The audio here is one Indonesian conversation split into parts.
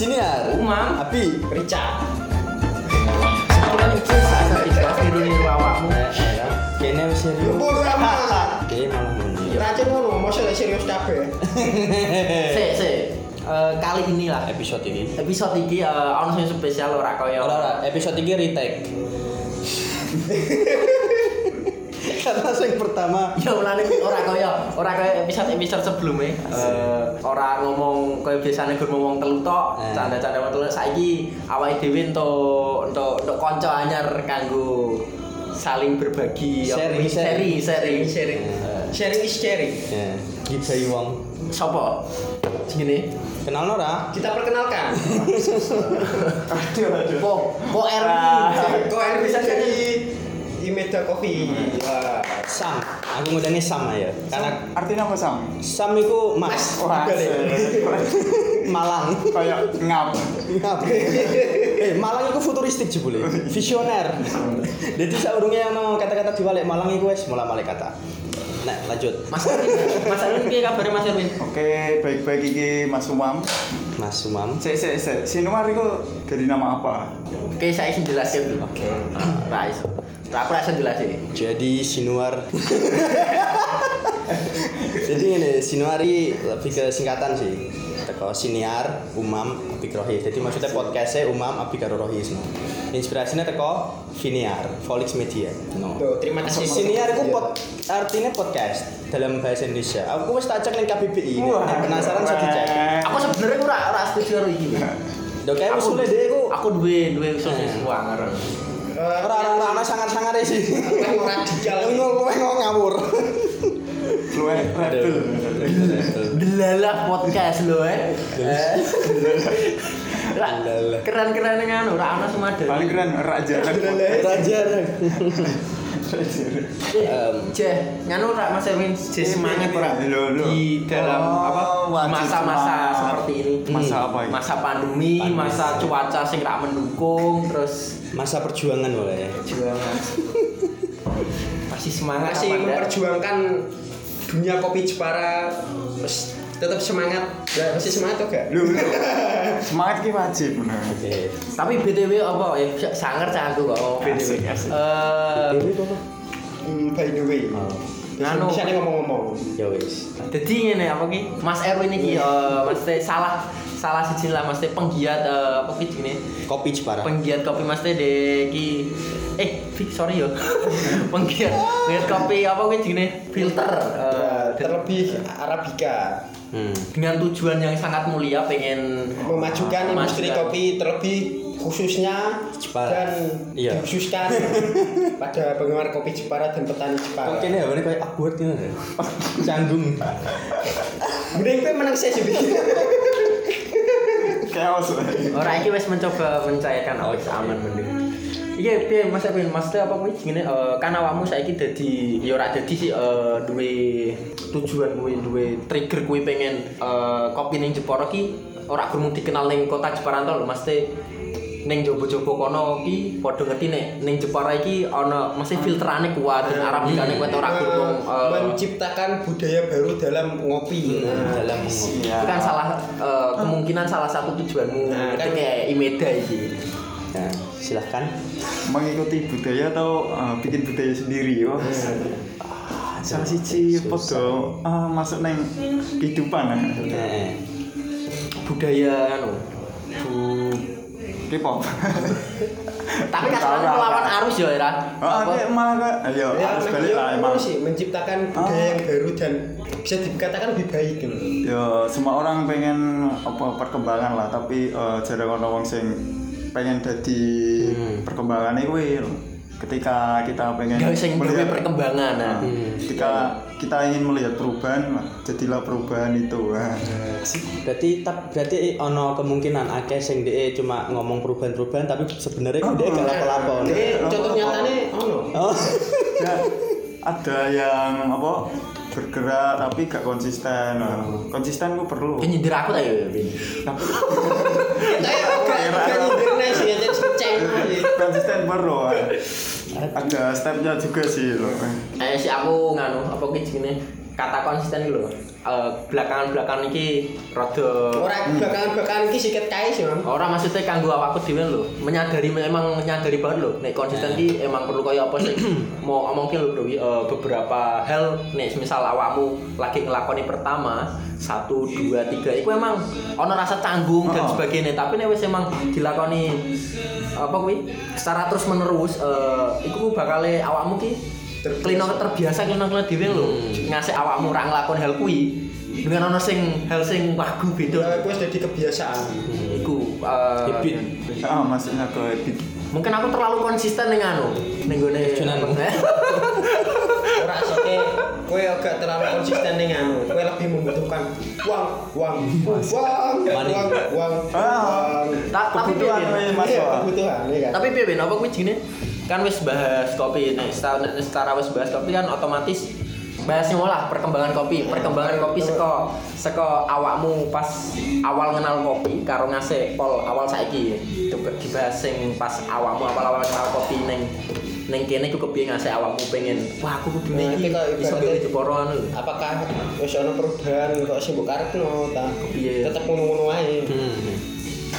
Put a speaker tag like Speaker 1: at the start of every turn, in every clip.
Speaker 1: Siniar.
Speaker 2: Umam. Kira iki saat tidak niru-niru awakmu.
Speaker 1: Eh, eh, Kene wis serius.
Speaker 3: Bodoh amat.
Speaker 1: Oke, malah muni.
Speaker 3: Racun ngono, serius kabeh.
Speaker 2: Eh, kali ini lah
Speaker 1: Episode ini.
Speaker 2: episode iki eh, ono sing spesial ora kaya
Speaker 1: Ora ora, episode ini retake. Karena yang pertama
Speaker 2: Ya ulane ora kaya ora kaya episode-episode sebelumnya. Eh ora ngomong kaya biasanya gur ngomong telu tok,
Speaker 1: Eh.
Speaker 2: canda-canda telu saiki awake dhewe entuk entuk entuk kanca anyar kanggo saling berbagi
Speaker 1: Sharing,
Speaker 2: sharing, sharing,
Speaker 3: Sharing. Sharing is caring.
Speaker 1: ya, gibai wong.
Speaker 2: Sopo? Segini.
Speaker 1: Kenal ora?
Speaker 3: Kita perkenalkan.
Speaker 2: Kok kok R
Speaker 3: Kok ini bisa jadi Imeda Coffee.
Speaker 1: Sam. Aku ngundangnya Sam ya. Karena
Speaker 4: artinya apa sam?
Speaker 1: Sam itu Mas
Speaker 4: Wah,
Speaker 1: Malang.
Speaker 4: kayak ngap.
Speaker 1: eh Malang itu futuristik jebule. Visioner. Jadi saurunge ono kata-kata diwalik Malang iku wis mulai-mulai kata. Nah, lanjut.
Speaker 2: Mas Erwin, Mas Erwin piye kabare Mas Erwin?
Speaker 4: Oke, baik-baik iki Mas Umam.
Speaker 1: Mas Sumam.
Speaker 4: Sik sik sik. Sinuar itu dari nama apa?
Speaker 2: Oke, saya izin jelasin dulu. Oke. Ra iso. Aku ra iso jelasin.
Speaker 1: Jadi Sinuar. Jadi ini Sinuari lebih ke singkatan sih. Teko Siniar, Umam, Abik Rohis. Jadi maksudnya podcastnya Umam, Abik karo Rohis. No. Inspirasinya teko Viniar, Volix Media. No.
Speaker 3: Tuh, terima kasih.
Speaker 1: Siniar itu pod, artinya podcast dalam bahasa Indonesia. Aku wis tak cek ning KBBI. ini.
Speaker 4: Wah.
Speaker 1: Nek penasaran bisa dicek.
Speaker 2: Aku sebenarnya ora ora setuju karo iki.
Speaker 1: Dok kayak usule dhewe ku
Speaker 2: aku duwe duwe usul sing
Speaker 1: Eh. Ora ora ora ana sangar-sangar sih.
Speaker 3: Yang radikal.
Speaker 1: Ngono kowe ngawur.
Speaker 4: Fluent rebel.
Speaker 2: Delalah podcast lho eh. Keren-keren ngono, ora ana semada.
Speaker 4: Paling keren raja.
Speaker 1: Raja. Em,
Speaker 2: Jeh, nganu ora Mas Erwin jeh semangat ora di dalam
Speaker 4: Oh,
Speaker 2: apa masa-masa seperti ini.
Speaker 4: Masa apa ini?
Speaker 2: Masa pandemi,
Speaker 1: Pandemi.
Speaker 2: masa cuaca sing ra mendukung, terus
Speaker 1: masa perjuangan boleh.
Speaker 2: perjuangan. Masih semangat
Speaker 3: Masih memperjuangkan dunia kopi Jepara. Tetap semangat. Ya, masih semangat atau enggak?
Speaker 4: Lu lu. Semangat ki wajib.
Speaker 1: Oke.
Speaker 2: Tapi BTW apa ya sangar cah aku kok BTW.
Speaker 4: Asik, asik.
Speaker 2: Eh.
Speaker 3: Hmm, by the way.
Speaker 1: Oh,
Speaker 2: Nganu.
Speaker 3: Bisa nih ngomong-ngomong.
Speaker 1: ya wis.
Speaker 2: Jadi ngene apa ki? Mas Erwin iki eh mesti salah salah siji lah mesti penggiat eh, apa ki jenenge?
Speaker 1: Kopi Jepara.
Speaker 2: Penggiat kopi mesti de ki eh sorry yo. penggiat penggiat kopi apa ki jenenge? Filter.
Speaker 3: Ya,
Speaker 2: Eh,
Speaker 3: terlebih Arabica
Speaker 1: Hmm.
Speaker 2: dengan tujuan yang sangat mulia pengen
Speaker 3: memajukan industri
Speaker 2: Memajukan.
Speaker 3: kopi terlebih khususnya
Speaker 1: Jepara.
Speaker 3: dan
Speaker 1: Iya.
Speaker 3: dikhususkan pada penggemar kopi Jepara dan petani Jepara.
Speaker 1: Kene ya ini kayak awkward gitu ya. Canggung.
Speaker 3: Mending kowe menang saya sih.
Speaker 4: Chaos.
Speaker 2: Ora iki wis mencoba mencairkan awak aman mending. Iya, piye Mas Mas Teh apa kuwi jenenge eh, kan awakmu saiki dadi ya ora dadi sih duwe tujuan kuwi duwe trigger kuwi pengen eh, kopi ning Jepara ki ora gurung dikenal ning kota Jepara to lho Mas Teh ning jowo-jowo kono ki padha ngerti nek ning Jepara iki ana mesti filterane kuat dan arabikane kuat ora gurung eh,
Speaker 3: menciptakan budaya baru dalam ngopi. Nah,
Speaker 1: Dalam ngopi.
Speaker 2: itu kan salah kemungkinan salah satu tujuanmu
Speaker 3: Nah, kan-
Speaker 2: ketika Imeda iki.
Speaker 1: Silahkan.
Speaker 4: Mengikuti budaya atau eh, bikin budaya sendiri yo. Ah, Salah siji
Speaker 1: Susah.
Speaker 4: podo ah, masuk neng kehidupan. ah.
Speaker 1: Nah,
Speaker 2: budaya anu bu
Speaker 4: K-pop.
Speaker 2: tapi kan
Speaker 4: Ra.
Speaker 2: melawan arus ya era
Speaker 4: Oh, oke, malah kok. Ayo,
Speaker 3: Ya,
Speaker 4: harus
Speaker 3: memang
Speaker 4: balik
Speaker 3: ya,
Speaker 4: lah emang.
Speaker 3: sih menciptakan budaya yang baru dan bisa dikatakan lebih baik gitu.
Speaker 4: Ya, semua orang pengen apa perkembangan lah, tapi eh, jarang wong sing pengen jadi
Speaker 1: Hmm.
Speaker 4: perkembangan lho. Ketika kita pengen
Speaker 2: gak
Speaker 4: melihat
Speaker 2: perkembangan nah.
Speaker 1: Hmm.
Speaker 4: ketika kita ingin melihat perubahan, lah, jadilah perubahan itu. Wah.
Speaker 1: berarti tap, berarti ono kemungkinan akeh sing dhek cuma ngomong perubahan-perubahan tapi sebenarnya kan dhek gak lapo-lapo.
Speaker 3: Jadi contoh ono.
Speaker 1: Oh.
Speaker 4: Ada yang apa bergerak tapi gak konsisten. Nah, konsisten ku perlu.
Speaker 2: Kan nyindir aku ta ya Bin?
Speaker 4: Tapi
Speaker 3: Kita ya gak gak nyindirnya sih ya jadi seceng.
Speaker 4: konsisten perlu. ah. Ada stepnya juga sih loh.
Speaker 2: eh si aku nganu apa jenenge kata konsisten iki eh, belakangan-belakangan iki rada
Speaker 3: Ora belakangan-belakangan iki siket kae sih, Mam.
Speaker 2: Ora maksudnya kanggo awakku dhewe lho, menyadari memang menyadari banget lho. Nek konsisten ki emang perlu kaya apa sih? Mau ngomongke lho Bro, eh, beberapa hal. Nek misal awakmu lagi ngelakoni pertama satu dua tiga itu emang ono rasa canggung dan sebagainya. Tapi nek wis emang dilakoni apa kuwi? Secara terus menerus eh iku bakal awakmu ki klino terbiasa klino klino dhewe lho ngasih awakmu ra nglakoni hal kuwi dengan ono sing hal sing wagu beda
Speaker 3: Ya, wis dadi kebiasaan.
Speaker 2: iku eh,
Speaker 1: Habit.
Speaker 4: Ah, maksudnya ke habit.
Speaker 2: mungkin aku terlalu konsisten ning anu ning gone
Speaker 1: Tujuanmu.
Speaker 3: Ora soke kowe agak terlalu konsisten ning anu. Kowe lebih membutuhkan uang, uang, uang, uang, uang,
Speaker 4: Ah.
Speaker 3: uang.
Speaker 2: Ta- tapi
Speaker 4: Kebutuhan.
Speaker 3: Iya, iya kan?
Speaker 2: tapi piye Ben apa kuwi jenenge kan wis bahas kopi nek secara, nek secara wis bahas kopi kan otomatis bahasnya malah perkembangan kopi perkembangan kopi seko seko awakmu pas awal kenal kopi karo ngasih pol awal saiki coba dibahas sing pas awakmu awal-awal kenal kopi neng neng kene iku kepiye ngasih awakmu pengen wah aku kudu
Speaker 3: Nah,
Speaker 2: iki iso Jepara anu
Speaker 3: Apakah wis ana perubahan kok sing mbok karepno ta?
Speaker 2: Iya.
Speaker 3: Tetep ngono-ngono wae.
Speaker 1: Hmm.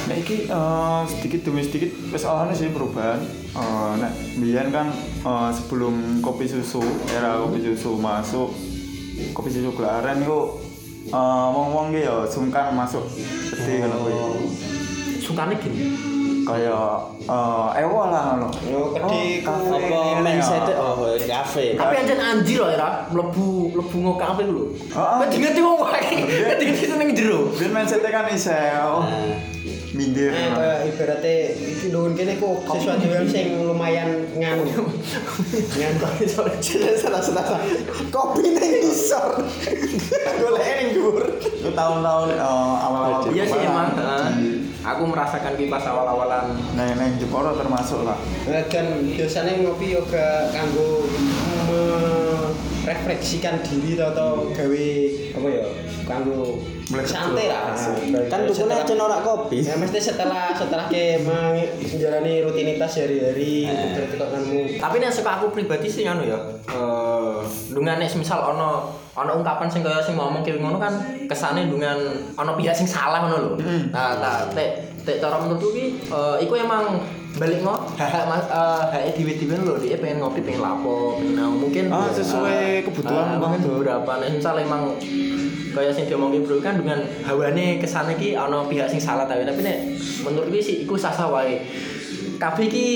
Speaker 4: Nah, iki eh, sedikit demi sedikit wis ana sih perubahan. Eh, nah, biyen kan eh, sebelum kopi susu, era kopi susu masuk kopi susu gelaran itu eh, wong-wong ki ya sungkan masuk gede ngono kuwi.
Speaker 2: sukane gini
Speaker 4: Kayak eh ewo lah ngono.
Speaker 3: Oh, gede
Speaker 4: kafe
Speaker 1: Apa mindset
Speaker 4: ya.
Speaker 1: oh kafe.
Speaker 2: Tapi anjen anjir loh ya, mlebu mlebu ngo kafe lho.
Speaker 4: Heeh.
Speaker 2: Kok dingeti wong wae. Dingeti seneng jero.
Speaker 4: Biyen mindsetnya kan isih oh,
Speaker 1: Nah.
Speaker 3: Eh, kayak ibaratnya nuwun kene kok sesuatu yang sing lumayan nganu. Nganu.
Speaker 1: Salah salah salah. Kopi ning isor. Golek ning dhuwur.
Speaker 4: Itu tahun-tahun eh, awal-awal
Speaker 2: Iya sih emang. Aku merasakan ki pas awal-awalan.
Speaker 4: Nah, neng Jepara termasuk lah.
Speaker 3: Dan biasanya ngopi yoga kanggo merefleksikan diri atau, gawe apa ya kanggo santai lah
Speaker 1: Kan dukune aja norak kopi.
Speaker 3: ya mesti setelah setelah ke menjalani rutinitas hari-hari
Speaker 1: Eh.
Speaker 3: berarti kok kanmu
Speaker 2: Tapi nek suka aku pribadi sih anu ya. Eh, dungan nek misal ono ono ungkapan sing kaya sing ngomong kayak ngono kan kesane dengan ono pihak sing salah ngono lho. Nah, nah tek tek cara menurutku ki eh, iku emang balik ngo hak mas eh, hak dhewe-dhewe lho dia pengen ngopi pengen lapo pengen naon. mungkin
Speaker 4: Ah, sesuai
Speaker 2: eh,
Speaker 4: kebutuhan
Speaker 2: eh,
Speaker 4: banget.
Speaker 2: beberapa nek misal emang kayak sing diomongin bro kan dengan hawane kesane ki ono pihak sing salah tapi tapi nek menurutku sih iku sah-sah wae kabeh ki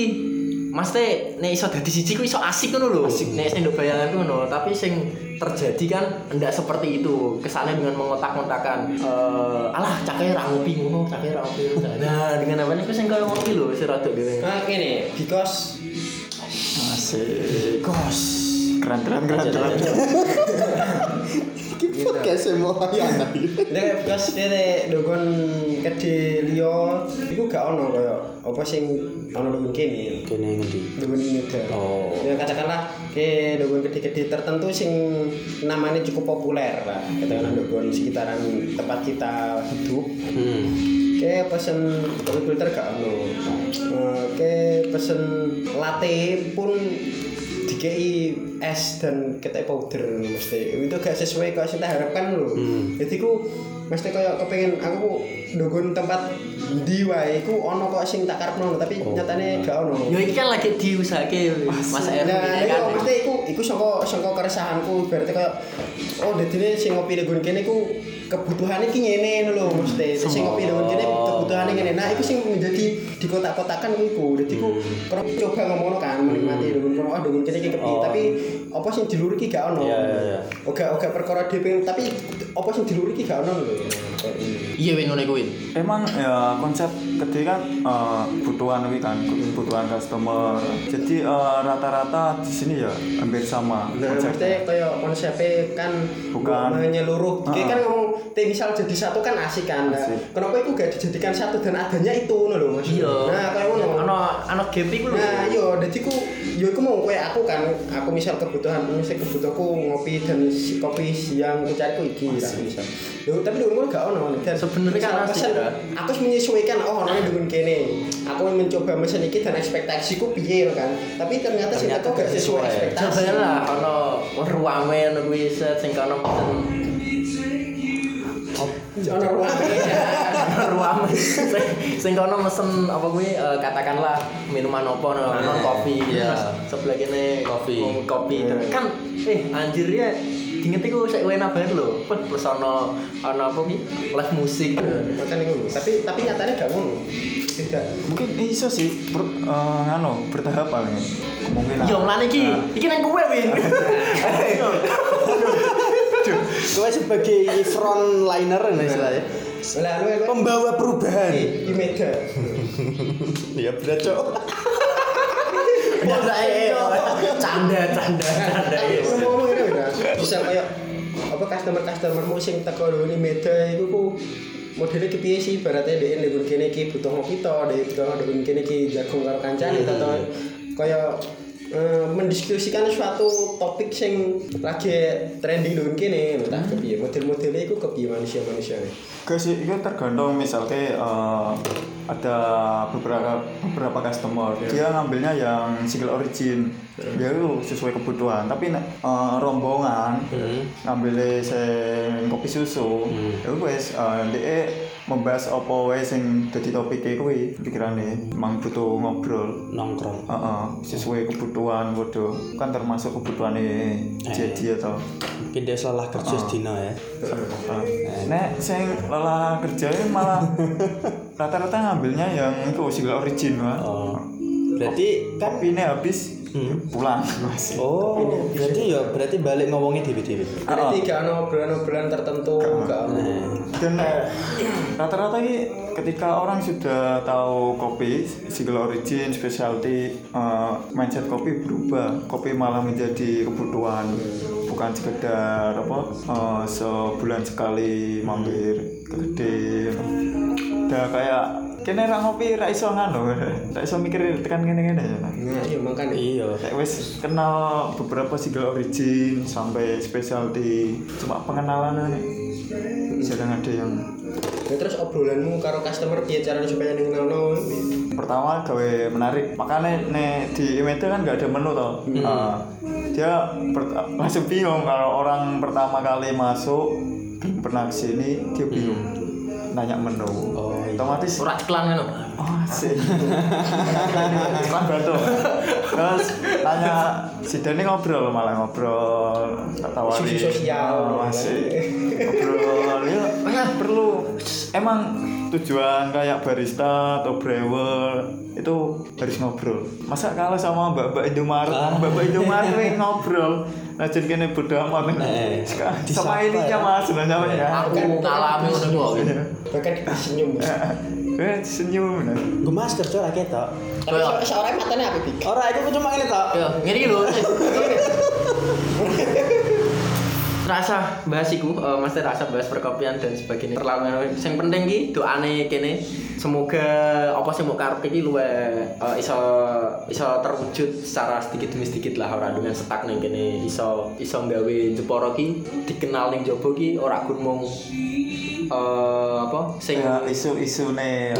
Speaker 2: Maksudnya, nek iso dadi siji ku iso asik ngono lho. Nek sing nduk bayanganku ngono, tapi sing terjadi kan enggak seperti itu. Kesannya dengan mengotak-ngotakan eh alah cake ra ngopi ngono, cake ra ngopi. ngono. Nah, dengan apa niku sing kaya ngopi lho, wis rada dhewe.
Speaker 3: nah ini because
Speaker 4: Masih kos. Keren keren keren keren.
Speaker 1: Iki podcast semua ya.
Speaker 3: Nek because dene dogon gede liyo iku gak ono kaya apa sing ono dogon kene
Speaker 1: Kene ngendi?
Speaker 3: dogon ini udah
Speaker 1: Oh.
Speaker 3: ya katakanlah ke dogon gede-gede tertentu sing namanya cukup populer lah katakanlah dogon sekitaran tempat kita hidup
Speaker 1: Hmm.
Speaker 3: Oke, pesen kopi filter gak ono. Oke, pesen latte pun dikei es dan ketek powder mesti. Itu gak sesuai sing tak harapkan lho.
Speaker 1: Hmm.
Speaker 3: Jadi ku mesti kayak kepengen aku dogon tempat di wae iku ono kok sing tak karepno tapi
Speaker 1: Oh.
Speaker 3: nyatane gak ono.
Speaker 2: Yo iki kan lagi diusahake Mas Erwin
Speaker 3: Nah,
Speaker 2: ini
Speaker 3: iya,
Speaker 2: kan.
Speaker 3: mesti iku iku saka saka keresahanku berarti kayak oh dadine sing ngopi dogon kene iku kebutuhane ki ngene lho mesti. Sing ngopi dogon kene kebutuhane ngene. Nah, iku sing menjadi di kotak-kotakan ku iku. Dadi ku kalau coba ngomong kan menikmati dogon kono ah dogon kene iki kepiye
Speaker 1: Oh.
Speaker 3: tapi apa sing dilur iki gak ono.
Speaker 1: Iya.
Speaker 3: Oga oga perkara dhewe tapi apa sing dilur iki gak ono lho.
Speaker 2: Iya win ngono iku.
Speaker 4: Emang ya konsep gede kan eh, kebutuhan kan kebutuhan customer. Jadi eh, rata-rata di sini ya hampir sama
Speaker 3: Nah, maksudnya kayak konsepnya kan
Speaker 4: Bukan.
Speaker 3: menyeluruh.
Speaker 4: Ah.
Speaker 3: kan ngomong T misal jadi satu kan asik kan. Nah,
Speaker 4: Asik.
Speaker 3: kenapa itu gak dijadikan satu dan adanya itu ngono lho Mas.
Speaker 2: Iya.
Speaker 3: Nah, kayak ngono.
Speaker 2: Ono ono gap iku lho.
Speaker 3: Nah, iya, jadi ku, yo aku mau kayak aku kan, aku misal kebutuhan, misal kebutuhanku ngopi dan si- kopi siang aku cari ku iki lah misal. Yo, tapi dulu gak ono dan
Speaker 2: Sebenarnya kan ya.
Speaker 3: aku menyesuaikan oh orangnya dengan kene. Aku mencoba mesen iki dan ekspektasiku piye kan. Tapi ternyata sing
Speaker 1: Ternyata
Speaker 3: teko gak sesuai ekspektasi.
Speaker 2: Lah ono ruame ngono kuwi set sing kono pesen
Speaker 3: Ono ruange.
Speaker 2: ruang sing kono mesen apa kuwi eh, katakanlah minuman apa no, no kopi. Terus sebelah kene
Speaker 1: Kopi.
Speaker 2: kopi kan eh anjir ya Dinget iku sik enak banget lho. Plus ono ono apa ki? Live musik.
Speaker 3: Ngono. Tapi tapi nyatanya gak ngono. Tidak.
Speaker 4: Mungkin iso sih ber, eh, ngano bertahap paling. Kemungkinan.
Speaker 2: Yo mlane iki. Iki nang kowe Win.
Speaker 1: Kowe sebagai frontliner nih istilahnya. Pembawa perubahan.
Speaker 3: di Meda.
Speaker 1: Ya berat, Cok.
Speaker 2: Udah eh canda canda canda.
Speaker 3: Ini udah bisa kayak apa customer customermu sing teko lho ini Meda iku ku modelnya kepiye sih? Ibaratnya dia ndek kene iki butuh ngopi to ndek butuh ndek kene iki jagung karo kancane to to kaya eh, mendiskusikan suatu topik sing lagi trending dulu kene tak kepiye model-modelnya iku kepiye manusia-manusia
Speaker 4: Guys, itu tergantung misalnya eh, ada beberapa beberapa customer. Dia ngambilnya yang single origin. Dia itu sesuai kebutuhan. Tapi eh, rombongan ngambilnya sing kopi susu itu wes eh, dia membahas apa wae sing dadi topike kuwi pikirane. Emang butuh ngobrol.
Speaker 1: Nongkrong.
Speaker 4: Heeh, sesuai kebutuhan waduh. Kan termasuk kebutuhane jadi atau
Speaker 1: Mungkin dia salah kerja sedina ya.
Speaker 4: Nek sing lelah kerja ini malah rata-rata ngambilnya yang itu single origin Pak.
Speaker 1: Oh. Berarti kan
Speaker 4: Kopinya habis
Speaker 1: Hmm.
Speaker 4: pulang Mas.
Speaker 1: Oh, berarti ya berarti balik ngomongnya dewi-dewi.
Speaker 3: berarti gak ono obrolan-obrolan tertentu gak ono
Speaker 4: Dan eh, rata-rata ini ketika orang sudah tahu kopi single origin specialty eh, mindset kopi berubah. Kopi malah menjadi kebutuhan bukan sekedar apa eh, sebulan sekali mampir ke gede. Udah kayak kene ra ngopi ra iso ngano, ra iso mikir tekan ngene-ngene ya.
Speaker 3: nah iya makanya.
Speaker 1: Iya.
Speaker 4: Kayak wes kenal beberapa single origin sampai specialty cuma pengenalan aja. Sedang ada yang
Speaker 3: Nah, terus obrolanmu karo customer piye caranya supaya ngenalno
Speaker 4: pertama gawe menarik. Makanya nih di Imete kan nggak ada menu tau Ah, dia per- langsung bingung kalau orang pertama kali masuk belum pernah ke sini dia bingung. Nanya menu.
Speaker 1: Oh.
Speaker 4: Otomatis
Speaker 2: Ora iklan ngono.
Speaker 4: Oh, sih. Iklan batu. Terus tanya si Dani ngobrol malah ngobrol.
Speaker 3: Isu-isu sosial.
Speaker 4: Oh, masih ngobrol. Ya, perlu emang tujuan kayak barista atau brewer itu harus ngobrol. Masa kalau sama mbak-mbak Indomaret,
Speaker 1: Ah.
Speaker 4: mbak-mbak Indomaret ini ngobrol. Nah, jadi kene bodo amat.
Speaker 1: Eh,
Speaker 4: Sama ininya
Speaker 1: ya.
Speaker 4: mas sebenarnya Mas, ya.
Speaker 2: Aku ngalami ngono kok.
Speaker 3: bahkan senyum
Speaker 4: Eh, senyum. nah.
Speaker 1: Gue masker cok rakyat tok.
Speaker 3: tapi se- seorang matanya apa pik
Speaker 1: Ora, itu cuma ini tok.
Speaker 2: Ya, ngene iki lho. Rasa bahas iku, eh, rasa bahas perkopian dan sebagainya. Terlalu sing penting ki doane kene semoga apa sing mau karep iki luwe eh, iso iso terwujud secara sedikit demi sedikit lah ora dengan setak ning kene iso iso gawe Jepara ki dikenal ning jaba ki ora eh, apa sing
Speaker 4: Ya, isu-isu.
Speaker 2: Nah,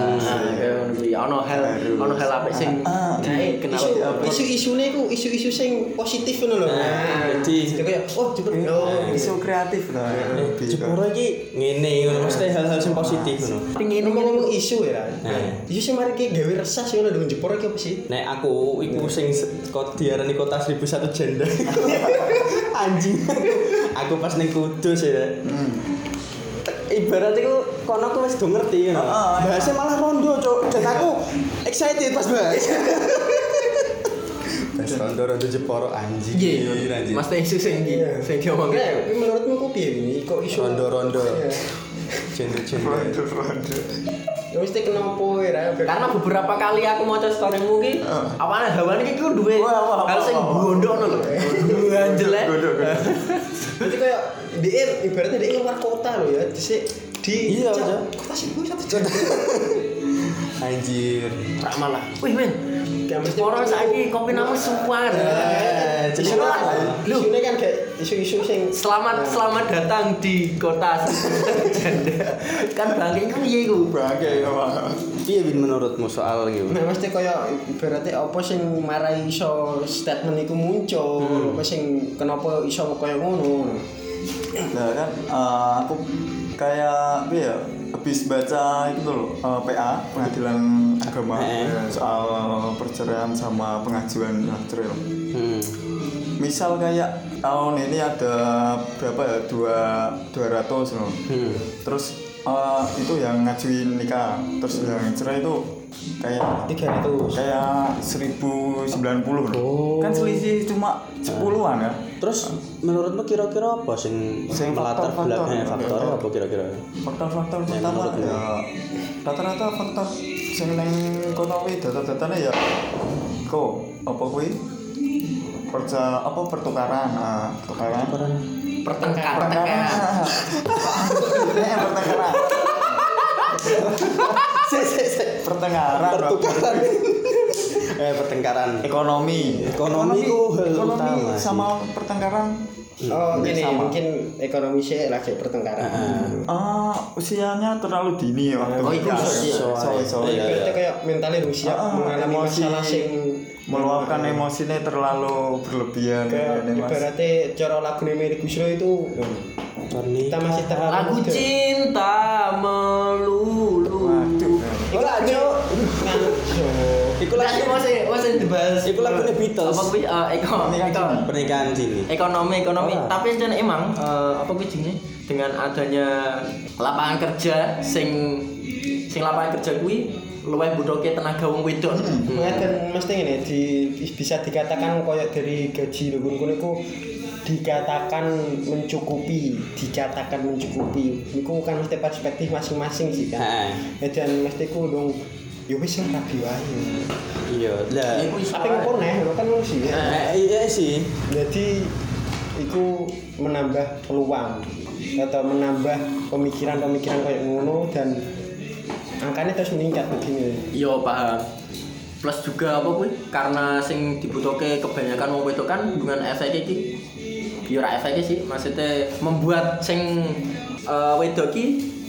Speaker 2: ya, ono hal ono hal apik sing
Speaker 4: Ah,
Speaker 2: dikenal
Speaker 3: isu isu isune ku isu isu sing positif ngono lho nah
Speaker 1: jadi-
Speaker 3: jadi oh cepet oh
Speaker 4: isu kreatif lah.
Speaker 1: Jepuro iki ngene ngono, mesti hal-hal sing positif ngono.
Speaker 3: ini ngomong isu ya
Speaker 1: Nah.
Speaker 3: isu sing mari ki gawe resah sih ngono dengan Jepara ki apa sih
Speaker 1: Nek aku iku sing kok diarani kota 1001 janda. Anjing. aku pas ning Kudus ya. Ibarat iku kono aku wis do ngerti ngono.
Speaker 4: Iya.
Speaker 1: Bahasnya malah rondo, Cuk. Dan aku excited pas bahas. Bahas rondo-rondo Jeporo anjing.
Speaker 2: Iya,
Speaker 1: anjing.
Speaker 2: Mas Teh isu sing
Speaker 3: Iya.
Speaker 2: sing diomong.
Speaker 3: Menurutmu ku piye ini kok isu
Speaker 1: Rondo-rondo.
Speaker 3: Iya.
Speaker 1: Janda-janda.
Speaker 4: Rondo, rondo.
Speaker 3: Ya mesti kenapa ya
Speaker 2: Karena beberapa kali aku maca storymu ki, apane hawane ki ku duwe
Speaker 4: Wah, wah,
Speaker 2: hal sing ngono lho. Ganjel ya.
Speaker 4: Rondo, rondo.
Speaker 3: Berarti kayak dia ibaratnya dia luar kota loh ya. Di di
Speaker 1: Iya,
Speaker 3: kota sih gue satu juta.
Speaker 1: Anjir.
Speaker 2: Rak malah. Wih men, Orang saiki kopi nama suar.
Speaker 1: Eh,
Speaker 3: Isu kan, isunya kan kayak isu-isu sing
Speaker 2: Selamat selamat datang di kota janda. Kan bangke kan iya iku.
Speaker 4: Bagai apa?
Speaker 1: piye Bin menurutmu soal gitu?
Speaker 3: Nah, mesti kaya ibaratnya apa sing marai iso statement iku muncul, apa sing kenapa iso kaya ngono.
Speaker 4: Nah kan eh, aku kayak apa ya habis baca itu loh eh, PA pengadilan agama
Speaker 1: Eh.
Speaker 4: ya, soal perceraian sama pengajuan cerai loh.
Speaker 1: Hmm.
Speaker 4: misal kayak tahun ini ada berapa ya dua dua ratus loh
Speaker 1: Hmm.
Speaker 4: terus eh, itu yang ngajuin nikah terus yang cerai itu kayak
Speaker 3: tiga ratus
Speaker 4: kayak 1090 loh.
Speaker 1: Oh.
Speaker 4: Kan selisih cuma 10-an ya.
Speaker 1: Terus menurutmu kira-kira apa sing
Speaker 4: Sing faktor-faktor.
Speaker 1: belakangnya faktornya apa kira-kira?
Speaker 4: Faktor-faktor pertama ya rata-rata faktor sing ning kono kuwi data-datane ya kok apa kuwi perca apa pertukaran ah pertukaran
Speaker 2: Pertengkar,
Speaker 4: pertengkaran
Speaker 2: pertengkar.
Speaker 4: Eh, pertengkaran
Speaker 1: Si si si.
Speaker 4: pertengkaran
Speaker 1: Pertukaran. eh pertengkaran.
Speaker 4: ekonomi
Speaker 1: Ekonomi itu hal
Speaker 4: ekonomi
Speaker 1: utama sih.
Speaker 4: sama pertengkaran
Speaker 3: oh
Speaker 4: Hampir
Speaker 3: gini
Speaker 4: sama.
Speaker 3: mungkin ekonomi sih lagi pertengkaran
Speaker 4: Ah, usianya terlalu dini waktu
Speaker 2: Oh, itu
Speaker 4: nikah.
Speaker 2: usia.
Speaker 4: Soalnya- soalnya.
Speaker 1: Iya,
Speaker 3: Berarti
Speaker 1: iya.
Speaker 3: kayak mentalnya siap
Speaker 4: Ah,
Speaker 3: mengalami
Speaker 4: emosi
Speaker 3: masalah sing
Speaker 4: meluapkan emosinya terlalu berlebihan
Speaker 3: kayak
Speaker 4: ini, Mas.
Speaker 3: ibaratnya cara lagu Mary Guslo itu
Speaker 1: Warni.
Speaker 3: kita masih terlalu
Speaker 2: Lagu
Speaker 3: muda.
Speaker 2: cinta melulu.
Speaker 4: Waduh.
Speaker 3: Lagu kan
Speaker 1: Iku lagi
Speaker 2: itu masih masih dibahas.
Speaker 1: Iku lagunya Beatles.
Speaker 2: Apa kuwi eh, eko
Speaker 4: Pernikahan dini.
Speaker 2: ekonomi ekonomi tapi jan emang eh, apa kuwi jenenge dengan adanya lapangan kerja sing sing lapangan kerja kuwi luwih butuhke tenaga wong wedok.
Speaker 3: Ngeten mesti ngene di bisa dikatakan koyo dari gaji lho kun iku dikatakan mencukupi, dikatakan mencukupi. Iku kan mesti perspektif masing-masing sih kan.
Speaker 1: Heeh.
Speaker 3: Ya, Dan mesti ku dong ya wis lah rabi wae.
Speaker 1: Iya, lah.
Speaker 2: Ya,
Speaker 3: Tapi kok neh lho kan ngono sih. ya.
Speaker 1: Eh, iya sih.
Speaker 3: Jadi iku menambah peluang atau menambah pemikiran-pemikiran kayak ngono dan angkanya terus meningkat begini.
Speaker 2: Yo paham. Plus juga apa kuwi? Karena sing dibutuhke kebanyakan wong wedok kan dengan efek iki. Yo ora efek sih, maksudnya membuat sing eh, wedok iki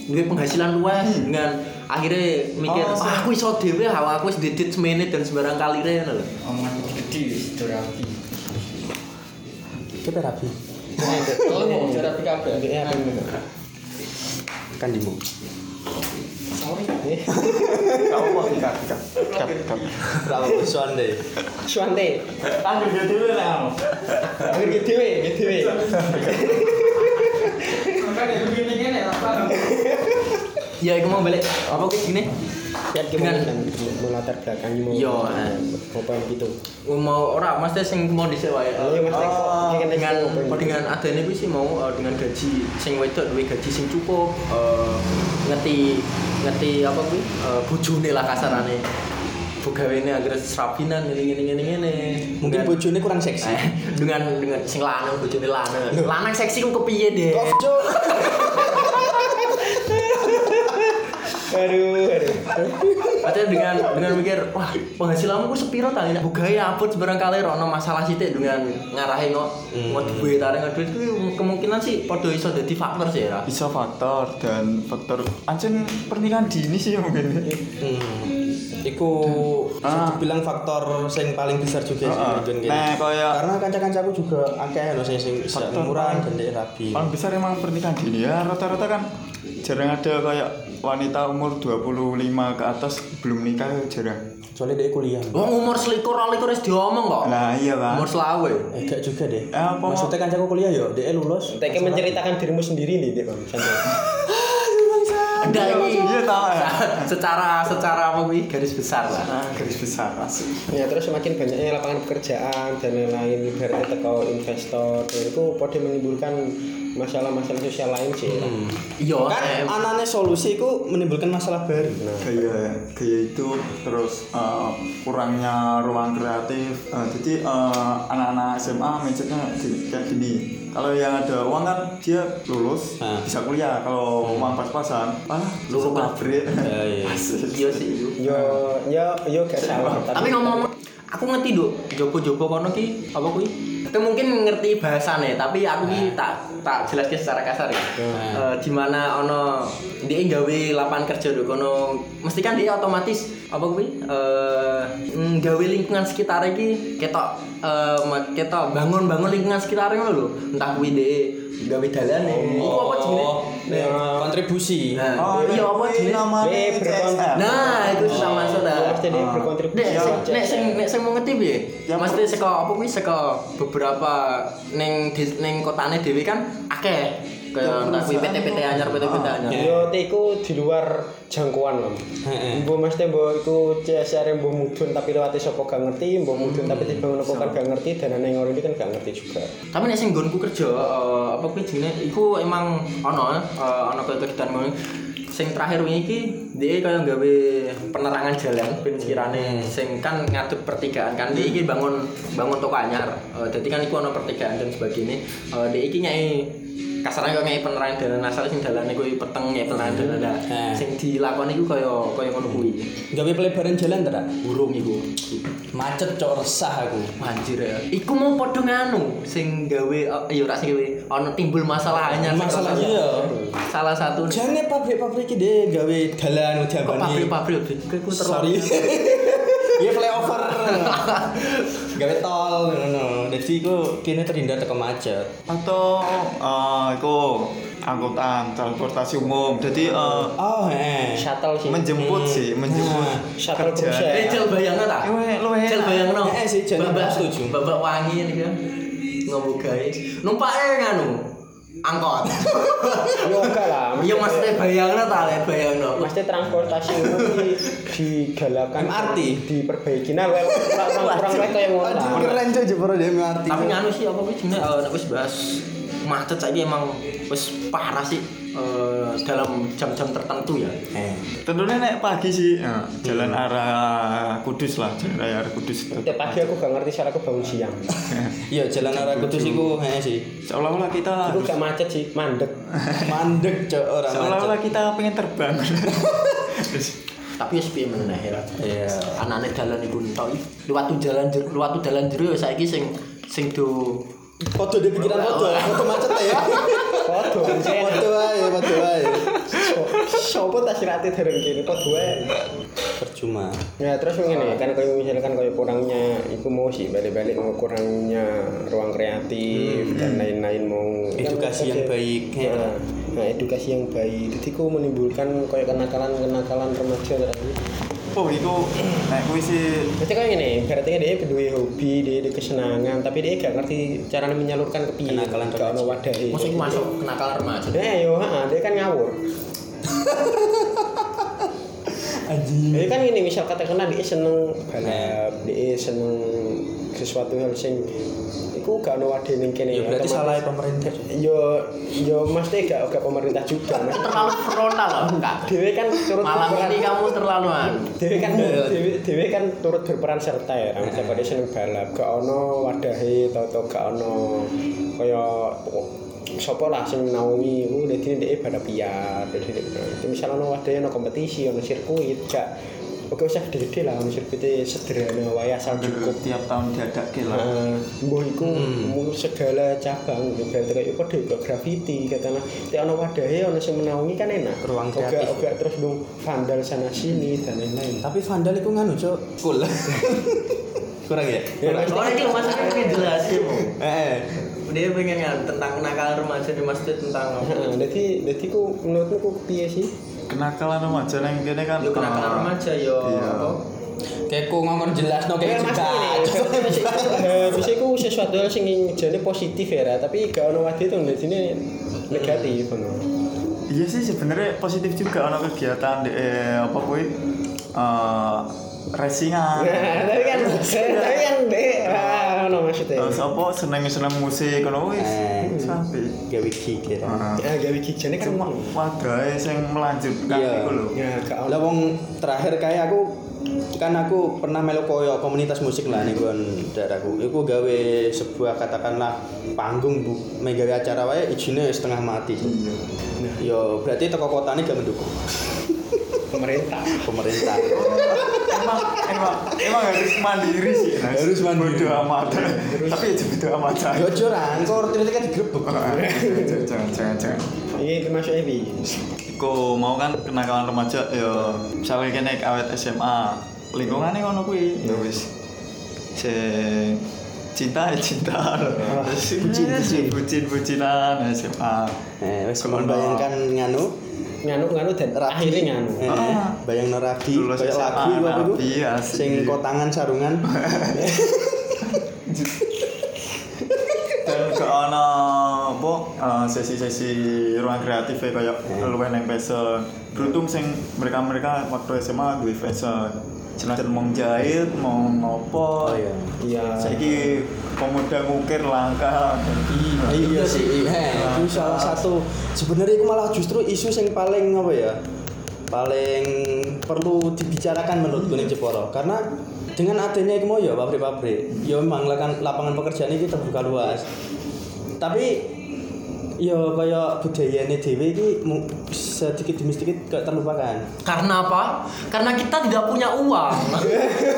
Speaker 2: duwe penghasilan luwih dengan akhirnya mikir,
Speaker 4: Oh,
Speaker 2: "Ah, aku iso dhewe, ah, aku wis didit semene dan sembarang kalire ngono lho."
Speaker 3: Omongan gede wis dorapi.
Speaker 1: Kita rapi.
Speaker 3: Oh, mau dorapi kabeh. Ya apa
Speaker 1: Kan dimu.
Speaker 3: Sorry.
Speaker 4: Kau mau
Speaker 1: pesuan deh?
Speaker 3: Suante.
Speaker 4: Anggur dia dulu lah.
Speaker 3: Gede gede.
Speaker 2: Ya iku mau balik apa kuwi gini?
Speaker 3: Ya
Speaker 2: Dengan-
Speaker 3: melatar belakangi mau.
Speaker 2: Yo, eh.
Speaker 3: mau poin gitu.
Speaker 2: mau ora mesti sing mau dhisik wae.
Speaker 3: Oh, Mas kok
Speaker 2: dengan dengan adanya kuwi sih mau eh, dengan gaji sing wedok duwe gaji sing cukup eh, ngerti ngerti apa kuwi bojone lah kasarane. Bogawene agar serabinan ngene ngene ngene ngene.
Speaker 1: Mungkin bojone kurang seksi.
Speaker 2: Dengan dengan sing lanang bojone lanang. Lanang seksi ku kepiye deh?
Speaker 1: Kok cuk?
Speaker 3: Aduh, aduh.
Speaker 2: Artinya dengan dengan mikir wah penghasilanmu ku sepiro ta ini bugawe apot sebarang kali rono masalah sithik dengan ngarahin kok mau duwe tarik duit itu kemungkinan sih padha iso dadi faktor sih ya.
Speaker 4: Bisa faktor dan faktor ancen pernikahan dini sih mungkin.
Speaker 1: Hmm. Iku bisa
Speaker 4: Ah.
Speaker 1: dibilang faktor yang paling besar juga sih
Speaker 4: Heeh.
Speaker 1: mungkin kene.
Speaker 4: Nah, kaya-
Speaker 1: karena kanca-kancaku juga akeh lho sing sing dan dia rapi.
Speaker 4: Paling besar emang pernikahan dini ya rata-rata kan jarang ada kayak wanita umur 25 ke atas belum nikah ya jarang.
Speaker 1: Soalnya dia kuliah.
Speaker 2: Wong umur selikur likur wis diomong kok.
Speaker 4: Lah iya kan.
Speaker 2: Umur selawe.
Speaker 1: Eh gak juga deh.
Speaker 4: Eh, apa-
Speaker 1: Maksudnya kancaku kuliah yo, dia lulus.
Speaker 3: Tapi menceritakan dirimu sendiri nih, Dek, Bang. Santai.
Speaker 2: Enggak ini.
Speaker 4: Iya tahu ya.
Speaker 2: secara secara apa garis besar lah.
Speaker 4: Nah, garis besar asik.
Speaker 3: Ya terus semakin banyaknya lapangan pekerjaan dan lain-lain ibaratnya teko investor dan itu pada menimbulkan masalah-masalah sosial lain sih.
Speaker 2: Iya,
Speaker 1: Kan
Speaker 2: eh,
Speaker 1: anane solusi itu menimbulkan masalah baru. Nah,
Speaker 4: gaya gaya itu terus eh, kurangnya ruang kreatif Eh, jadi eh, anak-anak SMA mindsetnya gini- kayak gini kalau yang ada uang kan dia lulus
Speaker 1: Nah.
Speaker 4: bisa kuliah kalau uang pas-pasan ah lulus pabrik
Speaker 1: Ya, iya.
Speaker 4: Asik.
Speaker 2: iya sih.
Speaker 3: Yo yo yo gak salah.
Speaker 2: Tapi ngomong aku ngerti dok, jopo-jopo kono ki apa kuwi? Aku mungkin ngerti bahasane, tapi aku ki tak tak jelaske secara kasar ya. Eh, di mana ono dia gawe lapangan kerja dok kono, mesti kan dia otomatis apa kuwi? Eh mm, gawe lingkungan sekitar iki ketok ma- ketok bangun-bangun lingkungan sekitar ngono lho. Entah kuwi dhek gawe dalane. Iku apa jenenge?
Speaker 1: Oh, kontribusi.
Speaker 2: Nah,
Speaker 4: Oh,
Speaker 2: iya apa jenenge?
Speaker 3: Eh, berkontribusi.
Speaker 2: Nah, itu sudah masuk dah.
Speaker 3: Pasti dia
Speaker 4: Ah.
Speaker 3: berkontribusi.
Speaker 2: Nek sing nek sing nek sing mau ngerti piye?
Speaker 4: Ya,
Speaker 2: Mesti saka apa kuwi saka beberapa ning di- ning kotane dhewe kan akeh. Kayak entah kuwi PT-PT anyar, PT-PT anyar.
Speaker 3: Yo iku di luar jangkauan.
Speaker 1: Heeh.
Speaker 3: Mbok mesti mbok iku CSR mbok mudun tapi lewati sapa gak ngerti, mbok mudun tapi dibangun apa kan gak ngerti dan yang orang ini kan gak ngerti juga.
Speaker 2: Tapi nek sing nggonku kerja eh, apa kuwi jenenge iku emang ana eh, ana kaya kegiatan ngono. Sing terakhir wingi iki dia kaya gawe penerangan jalan ben sing kan ngadep pertigaan kan dia iki bangun bangun toko anyar. Eh, Dadi kan iku ana pertigaan dan sebagainya. Eh, dia iki nyai kasarnya kok nyai penerangan dalan asal sing dalane kuwi peteng nyai penerangan dalan. Nah,
Speaker 1: Eh.
Speaker 2: sing dilakoni iku kaya kaya ngono kuwi.
Speaker 1: Gawe pelebaran jalan ta?
Speaker 2: Burung iku.
Speaker 1: Macet cok resah aku.
Speaker 2: Anjir ya. Iku mau padha nganu sing gawe eh, ya ora sing gawe ana timbul masalah anyar.
Speaker 1: Masalah iya.
Speaker 2: Salah satu
Speaker 1: Jangan pabrik-pabrik iki deh gawe dalan
Speaker 2: kok
Speaker 1: jambani.
Speaker 2: pabrik-pabrik iku
Speaker 1: Sorry.
Speaker 2: terlalu
Speaker 1: Iya flyover. gawe tol ngono. Dadi iku kene terhindar teko macet.
Speaker 4: atau eh iku angkutan transportasi umum jadi eh,
Speaker 1: Oh, heeh.
Speaker 3: Shuttle sih.
Speaker 4: menjemput
Speaker 1: Hmm.
Speaker 4: sih menjemput
Speaker 1: Nah,
Speaker 3: shuttle
Speaker 4: kerja.
Speaker 3: ya.
Speaker 2: Eh, jel bayangno ta?
Speaker 4: Luwe- luwe
Speaker 2: Jel
Speaker 4: enak.
Speaker 2: bayangno.
Speaker 1: Eh, sih,
Speaker 2: Babak
Speaker 1: setuju.
Speaker 2: Babak wangi iki kan. Ngomong gawe. Numpake nganu. Angkot.
Speaker 3: Yo enggak lah.
Speaker 2: Iya maksudnya bayangno ta, lek bayangno.
Speaker 3: Mesti transportasi umum di digalakan
Speaker 1: MRT.
Speaker 3: diperbaiki nah well, kurang kurang kayak ngono
Speaker 1: Aduh,
Speaker 3: lah.
Speaker 1: keren coy jeboro dia MRT.
Speaker 2: Tapi nganu sih apa eh, nek wis bahas macet saiki emang wis parah sih eh, dalam jam-jam tertentu ya.
Speaker 1: Eh.
Speaker 4: tentunya naik pagi sih eh, jalan arah Kudus lah jalan arah Kudus itu
Speaker 3: Tiap pagi aku gak ngerti soalnya aku bangun siang.
Speaker 1: Iya, jalan arah Kudus iku heeh sih.
Speaker 4: seolah-olah kita
Speaker 3: Aku gak macet sih, mandek.
Speaker 1: Mandek cok ora
Speaker 4: seolah-olah kita pengen terbang
Speaker 2: Tapi wis piye meneh ya.
Speaker 1: Iya.
Speaker 2: Anane dalan iku entok. Liwat jalan jero, liwat dalan jero ya saiki sing sing do
Speaker 1: Foto di pikiran foto, foto macet ya.
Speaker 3: Anjir.
Speaker 1: Foto ae, foto ae.
Speaker 3: Sopo tak sirate dereng kene podo wae.
Speaker 1: Percuma.
Speaker 3: Ya terus ngene kan kayak misalkan kayak kurangnya itu mau sih balik-balik mau kurangnya ruang kreatif dan lain-lain mau
Speaker 1: Edukasi yang baik.
Speaker 3: Nah, nah, edukasi yang baik. Jadi ku menimbulkan kayak kenakalan-kenakalan remaja tadi.
Speaker 4: Oh itu naik kuwi sih
Speaker 3: Berarti kayak gini, berarti kan dia berdua hobi, dia ada kesenangan, tapi dia gak ngerti cara menyalurkan ke piye.
Speaker 1: Kenakalan
Speaker 3: Gak ono wadahe.
Speaker 2: Masa iki masuk kenakalan remaja.
Speaker 3: Nah, yo, dia kan ngawur.
Speaker 1: Anjing.
Speaker 3: Jadi kan ini misal katakanlah dia seneng balap, dia seneng sesuatu hal sing iku gak ono ning kene.
Speaker 1: Ya berarti salah pemerintah.
Speaker 3: Yo yo mesti gak gak pemerintah juga.
Speaker 2: Terlalu frontal loh, enggak.
Speaker 3: Dewe kan turut
Speaker 2: Malam
Speaker 3: berperan-
Speaker 2: ini kamu terlaluan.
Speaker 3: Dewe kan dewe, dewe kan turut berperan serta ya. Misalnya dia seneng balap, gak ono wadahe atau gak ono kaya sopo lah sing naungi iku dadi dhek balapian dadi itu misalnya ono wadahe ono kompetisi ono sirkuit gak Oke usah gede-gede lah ono sirkuitnya sederhana wae asal cukup.
Speaker 4: tiap tahun diadakin lah.
Speaker 3: Nah, mbah iku mung segala cabang berarti kayak padha kok graffiti katanya nek ana wadahe ana sing menaungi kan enak.
Speaker 1: Ruang
Speaker 3: Oga-
Speaker 1: kreatif.
Speaker 3: oga terus dong vandal sana sini dan lain-lain.
Speaker 1: Tapi vandal itu nganu cok, cool. Kurang ya?
Speaker 3: Ya, pasti-
Speaker 2: Soalnya iki maksudnya pengen jelasin.
Speaker 1: Eh,
Speaker 2: Dia pengen kan tentang kenakalan remaja di masjid tentang apa?
Speaker 3: Heeh, jadi jadi ku menurutmu ku piye sih
Speaker 4: kenakalan remaja yang kene kan
Speaker 2: Yo kenakalan remaja yo.
Speaker 4: iya.
Speaker 2: apa?
Speaker 1: kayak ku ngomong jelas no
Speaker 3: Ya
Speaker 1: kayak juga.
Speaker 3: bisa ku sesuatu hal sing jadi positif ya, tapi gak ono wadi itu di sini negatif, ono.
Speaker 4: Iya sih sebenarnya positif juga ono kegiatan di eh, apa kuwi eh racingan.
Speaker 3: Nah, tapi kan, tapi kan deh, ah, ono maksudnya.
Speaker 4: Terus apa seneng-seneng musik ngono wis.
Speaker 1: Eh.
Speaker 4: Sampai.
Speaker 1: Gawe gigi kira.
Speaker 4: Heeh.
Speaker 3: Ya, gawe gigane kan
Speaker 4: Cuma wadahe sing melanjutkan
Speaker 1: Iya.
Speaker 4: iku lho.
Speaker 3: Ya.
Speaker 1: Lah wong terakhir kayak aku kan aku pernah melu koyo komunitas musik lah nih gon daerahku. Iku gawe sebuah katakanlah panggung bu, megawe acara wae ijine setengah mati.
Speaker 4: Iya.
Speaker 1: Nah, yo berarti toko kotane gak mendukung
Speaker 3: pemerintah.
Speaker 1: pemerintah.
Speaker 4: emang emang emang harus mandiri sih Nas.
Speaker 1: Harus mandiri.
Speaker 4: Bodo amat tapi ya bodo amat
Speaker 1: Yo joran, kok roti kan digrebek.
Speaker 4: jangan jangan jangan
Speaker 3: Ini termasuk Evi.
Speaker 4: Ko mau kan kenakalan remaja ya misalnya kene awet SMA lingkungannya ngono kuwi ya wis sing cinta ya cinta.
Speaker 3: Bucin, bucin.
Speaker 4: bucin. bucinan SMA
Speaker 1: Eh, wis membayangkan nganu?
Speaker 3: Nganu nganu dan akhirnya nganu.
Speaker 1: Eh,
Speaker 4: Ah.
Speaker 1: bayang
Speaker 4: Lulus
Speaker 1: kayak lagu apa
Speaker 4: rabi, asik.
Speaker 1: sing kotangan sarungan.
Speaker 4: Dan ke ana apa eh, sesi-sesi ruang kreatif ya kayak luwih nang fashion. Beruntung sing mereka-mereka waktu SMA duwe fashion senajan mau jahit mau ngopo
Speaker 1: oh iya.
Speaker 3: Iya.
Speaker 4: Saiki pemuda ngukir langka
Speaker 1: iya sih. Eh, itu salah satu. Sebenarnya itu malah justru isu yang paling apa ya paling perlu dibicarakan menurutku nih Jeporo. Karena dengan adanya itu ya pabrik-pabrik ya memang lapangan pekerjaan ini terbuka luas. Tapi ya kayak budayanya dewe ini sedikit demi sedikit kayak terlupakan.
Speaker 2: Karena apa? Karena kita tidak punya uang.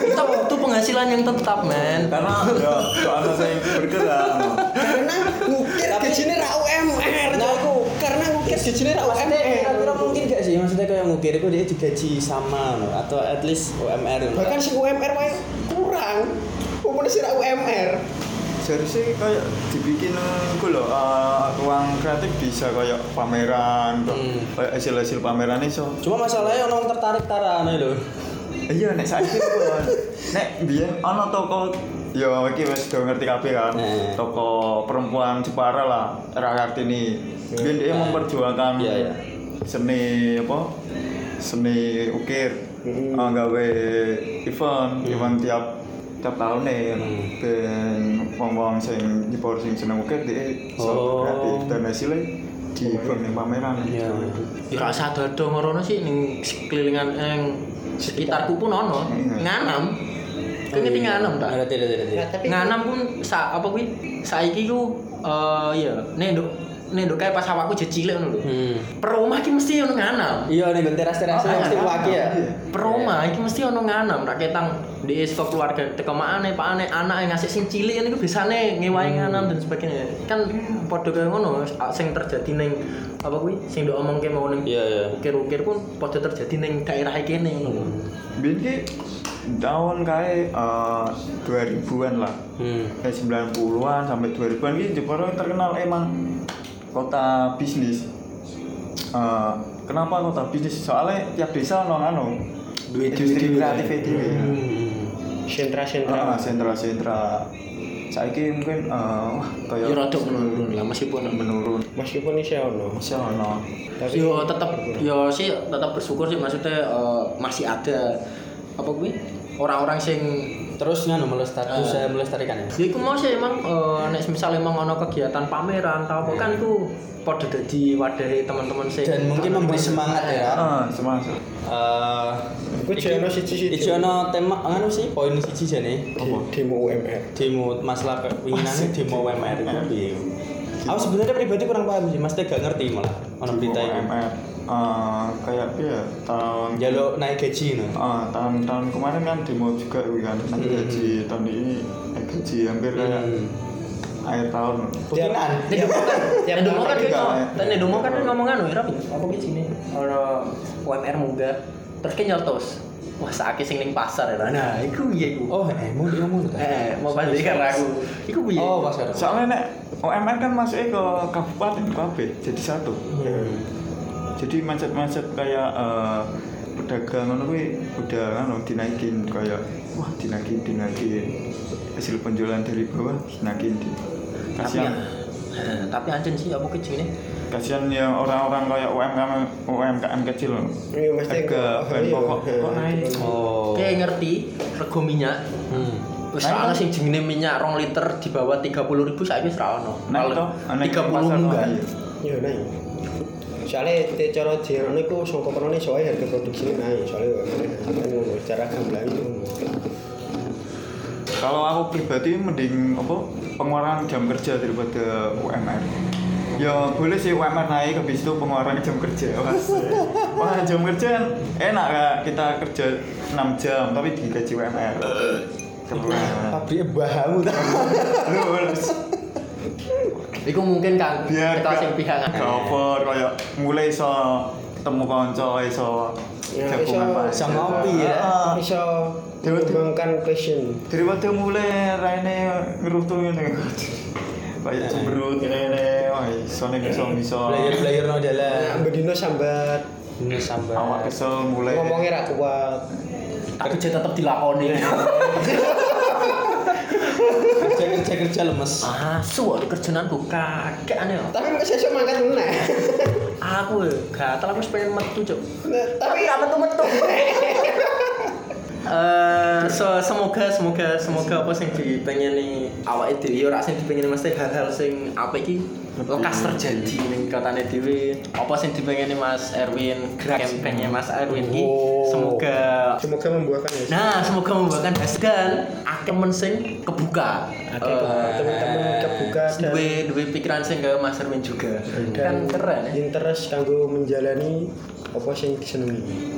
Speaker 2: kita butuh penghasilan yang tetap, men.
Speaker 4: karena ya soalnya saya bergerak.
Speaker 3: Karena ngukir gajinya ra UMR
Speaker 1: Nah, aku
Speaker 3: karena ngukir gajinya ra UMR
Speaker 1: kira-kira mungkin gak sih? Maksudnya kayak ngukir itu dia digaji sama atau at least UMR
Speaker 3: bahkan si UMR wae kurang. Umurnya si ra UMR
Speaker 4: seharusnya kayak dibikin ku loh eh, ruang kreatif bisa kayak pameran
Speaker 1: Hmm.
Speaker 4: kayak hasil-hasil pameran iso
Speaker 1: cuma masalahnya orang tertarik tarane lho
Speaker 4: iya nek saiki ku nek biyen ana toko ya iki wis do ngerti kabeh kan
Speaker 1: Eh.
Speaker 4: toko perempuan Jepara lah Ra Kartini biyen dia memperjuangkan
Speaker 1: Iya, iya.
Speaker 4: seni apa seni ukir
Speaker 3: Mm.
Speaker 4: Ah, gawe event event tiap tiap tahun nih
Speaker 1: Hmm.
Speaker 4: ben wong-wong sing nyepor sing seneng ukir dia
Speaker 1: Oh.
Speaker 4: kreatif dan hasilnya di event yang pameran
Speaker 1: iya
Speaker 2: Ya rasa dodo ngono sih ning sekelilingan yang sekitarku pun ono.
Speaker 4: Hmm.
Speaker 2: Nganam. Kowe ngerti nganam tak?
Speaker 1: ngerti ngerti ngerti
Speaker 3: tapi
Speaker 2: Nganam pun sa apa kuwi? Saiki ku eh iya, nek nduk nek nduk kae pas awakku jek cilik ngono lho.
Speaker 1: hmm.
Speaker 2: Per rumah iki mesti ono nganam.
Speaker 1: iya nih teras teras
Speaker 2: Oh,
Speaker 1: mesti
Speaker 2: iya.
Speaker 1: waki ya
Speaker 2: Per rumah iki mesti ono nganam, ra ketang di saka keluarga teko makane pakane anak yang ngasih sing cilik niku biasane ngewahi nganam dan sebagainya. Kan padha kaya ngono sing terjadi ning apa kuwi sing nduk omongke mau ning
Speaker 1: iya iya
Speaker 2: ukir-ukir pun padha terjadi ning daerah iki kene ngono lho.
Speaker 4: biyen ki tahun kae eh, 2000-an lah
Speaker 1: hmm.
Speaker 4: eh 90-an sampai 2000-an ki Jepara terkenal emang kota bisnis. Eh, kenapa kota bisnis? Soalnya tiap desa ono anu
Speaker 2: Duwe
Speaker 4: industri kreatif itu
Speaker 1: Hmm.
Speaker 3: sentra-sentra.
Speaker 4: Ah, sentra-sentra. Saiki mungkin eh, wah
Speaker 2: Ya
Speaker 4: kayak
Speaker 2: rada menurun lah meskipun
Speaker 4: menurun.
Speaker 3: meskipun ini ono.
Speaker 4: Masih ono.
Speaker 3: Tapi
Speaker 2: yo tetap yo sih tetap bersyukur sih maksudnya eh, masih ada apa kuwi? Orang-orang sing
Speaker 1: terus nganu melestari
Speaker 2: Eh.
Speaker 1: bisa melestarikan ya.
Speaker 2: Ya iku mau sih emang eh, nek misal emang ono kegiatan pameran tau apa kan iku padha dadi wadahe teman-teman sing
Speaker 1: dan mungkin memberi semangat ya.
Speaker 4: Ah semangat
Speaker 1: eh
Speaker 3: Iku jono siji-siji.
Speaker 1: Ijo ono tema nganu sih poin siji jane.
Speaker 3: Demo UMR
Speaker 1: demo masalah keinginannya demo UMR itu. Piye? Aku sebenarnya pribadi kurang paham sih, Mas gak ngerti malah ono berita ini.
Speaker 4: Eh, kayak ya tahun
Speaker 1: Jaluk naik gaji no.
Speaker 4: Ah, tahun tahun kemarin kan demo juga kan naik
Speaker 1: Hmm.
Speaker 4: gaji tahun ini naik gaji hampir kayak
Speaker 1: Hmm.
Speaker 4: akhir tahun
Speaker 2: kan,
Speaker 3: Tiap
Speaker 2: nek Domo kan
Speaker 4: ya.
Speaker 2: nek Domo kan ngomong anu ya Rapi. Apa ki sini? Ono UMR munggah. Terus ki nyotos. Wah, sakit sing ning pasar ya. Nah, iku piye iku?
Speaker 1: Oh, eh mau dia ngomong tuh.
Speaker 2: Eh, mau balik karo aku. Iku piye?
Speaker 1: Oh, pas karo.
Speaker 4: soalnya nek UMR kan masuknya ke kabupaten kabeh jadi satu
Speaker 1: Hmm.
Speaker 4: Jadi macet-macet kayak eh, pedagang ngono kuwi udah anu dinaikin kayak wah dinaikin dinaikin hasil penjualan dari bawah dinaikin di
Speaker 2: Tapi
Speaker 4: kasihan
Speaker 2: tapi anjen sih apa ki jenenge?
Speaker 4: kasihan yang orang-orang kayak UMKM UMKM kecil
Speaker 3: Iya, mesti
Speaker 4: harga bahan
Speaker 3: iya,
Speaker 4: pokok
Speaker 3: iya.
Speaker 4: kok naik
Speaker 1: Oh.
Speaker 2: Kayak ngerti rego minyak.
Speaker 1: Hmm.
Speaker 2: Wis ana sing jenenge minyak 2 liter di bawah 30.000 saiki wis ra ono. 30
Speaker 4: pasar,
Speaker 2: munggah.
Speaker 4: iya.
Speaker 3: Iya naik. Soalnya te cara dirono iku sangka kono soalnya harga produksi naik. Soalnya kan ngono cara gamblang itu.
Speaker 4: Kalau aku pribadi mending apa pengeluaran jam kerja daripada UMR. Ya boleh sih UMR naik habis itu pengeluaran jam kerja. Mas. Wah jam kerja kan enak kak kita kerja 6 jam tapi digaji UMR. Keren.
Speaker 1: Pabriknya bahamu ta.
Speaker 2: Iku mungkin kan
Speaker 4: Biar
Speaker 2: kita sing pihak
Speaker 4: gak over kayak mulai iso ketemu konco iso
Speaker 3: Ya,
Speaker 4: jagungan
Speaker 3: iso-
Speaker 1: iso ngopi ya.
Speaker 4: Ah,
Speaker 3: Bisa
Speaker 4: Dewa-
Speaker 3: mengembangkan passion.
Speaker 4: daripada mulai raine ngerutu ngene kayak cemberut ngene wah iso nek iso iso
Speaker 1: Player-player no dalam.
Speaker 3: bedino sambat
Speaker 1: Ini sambat.
Speaker 4: awak kesel mulai
Speaker 3: ngomongnya ra kuat.
Speaker 2: Tapi tetap dilakoni.
Speaker 1: Kerja kerja kerja lemes.
Speaker 2: ah, suwe kerjaanku kakek aneh.
Speaker 3: Tapi kok sesuk mangkat meneh.
Speaker 2: Aku ya, gatel aku wis pengen metu, Cuk.
Speaker 3: Nah,
Speaker 2: Tapi
Speaker 3: Tapi
Speaker 2: gak metu-metu. Eh, so, semoga semoga semoga apa sing dipengeni awake dhewe ora sing dipengeni mesti hal-hal sing apa iki lekas terjadi ning kotane dhewe. Apa sing dipengeni Mas Erwin, campaign Mas Erwin iki
Speaker 1: Oh.
Speaker 2: semoga
Speaker 3: semoga membuahkan ya.
Speaker 2: Nah, semoga membuahkan hasil dan akeh men sing kebuka.
Speaker 3: Oke,
Speaker 2: Eh,
Speaker 3: teman-teman kebuka dan
Speaker 2: duwe duwe pikiran sing ke Mas Erwin juga.
Speaker 3: dan
Speaker 2: Kan keren ya.
Speaker 3: interest kanggo menjalani apa sing disenengi.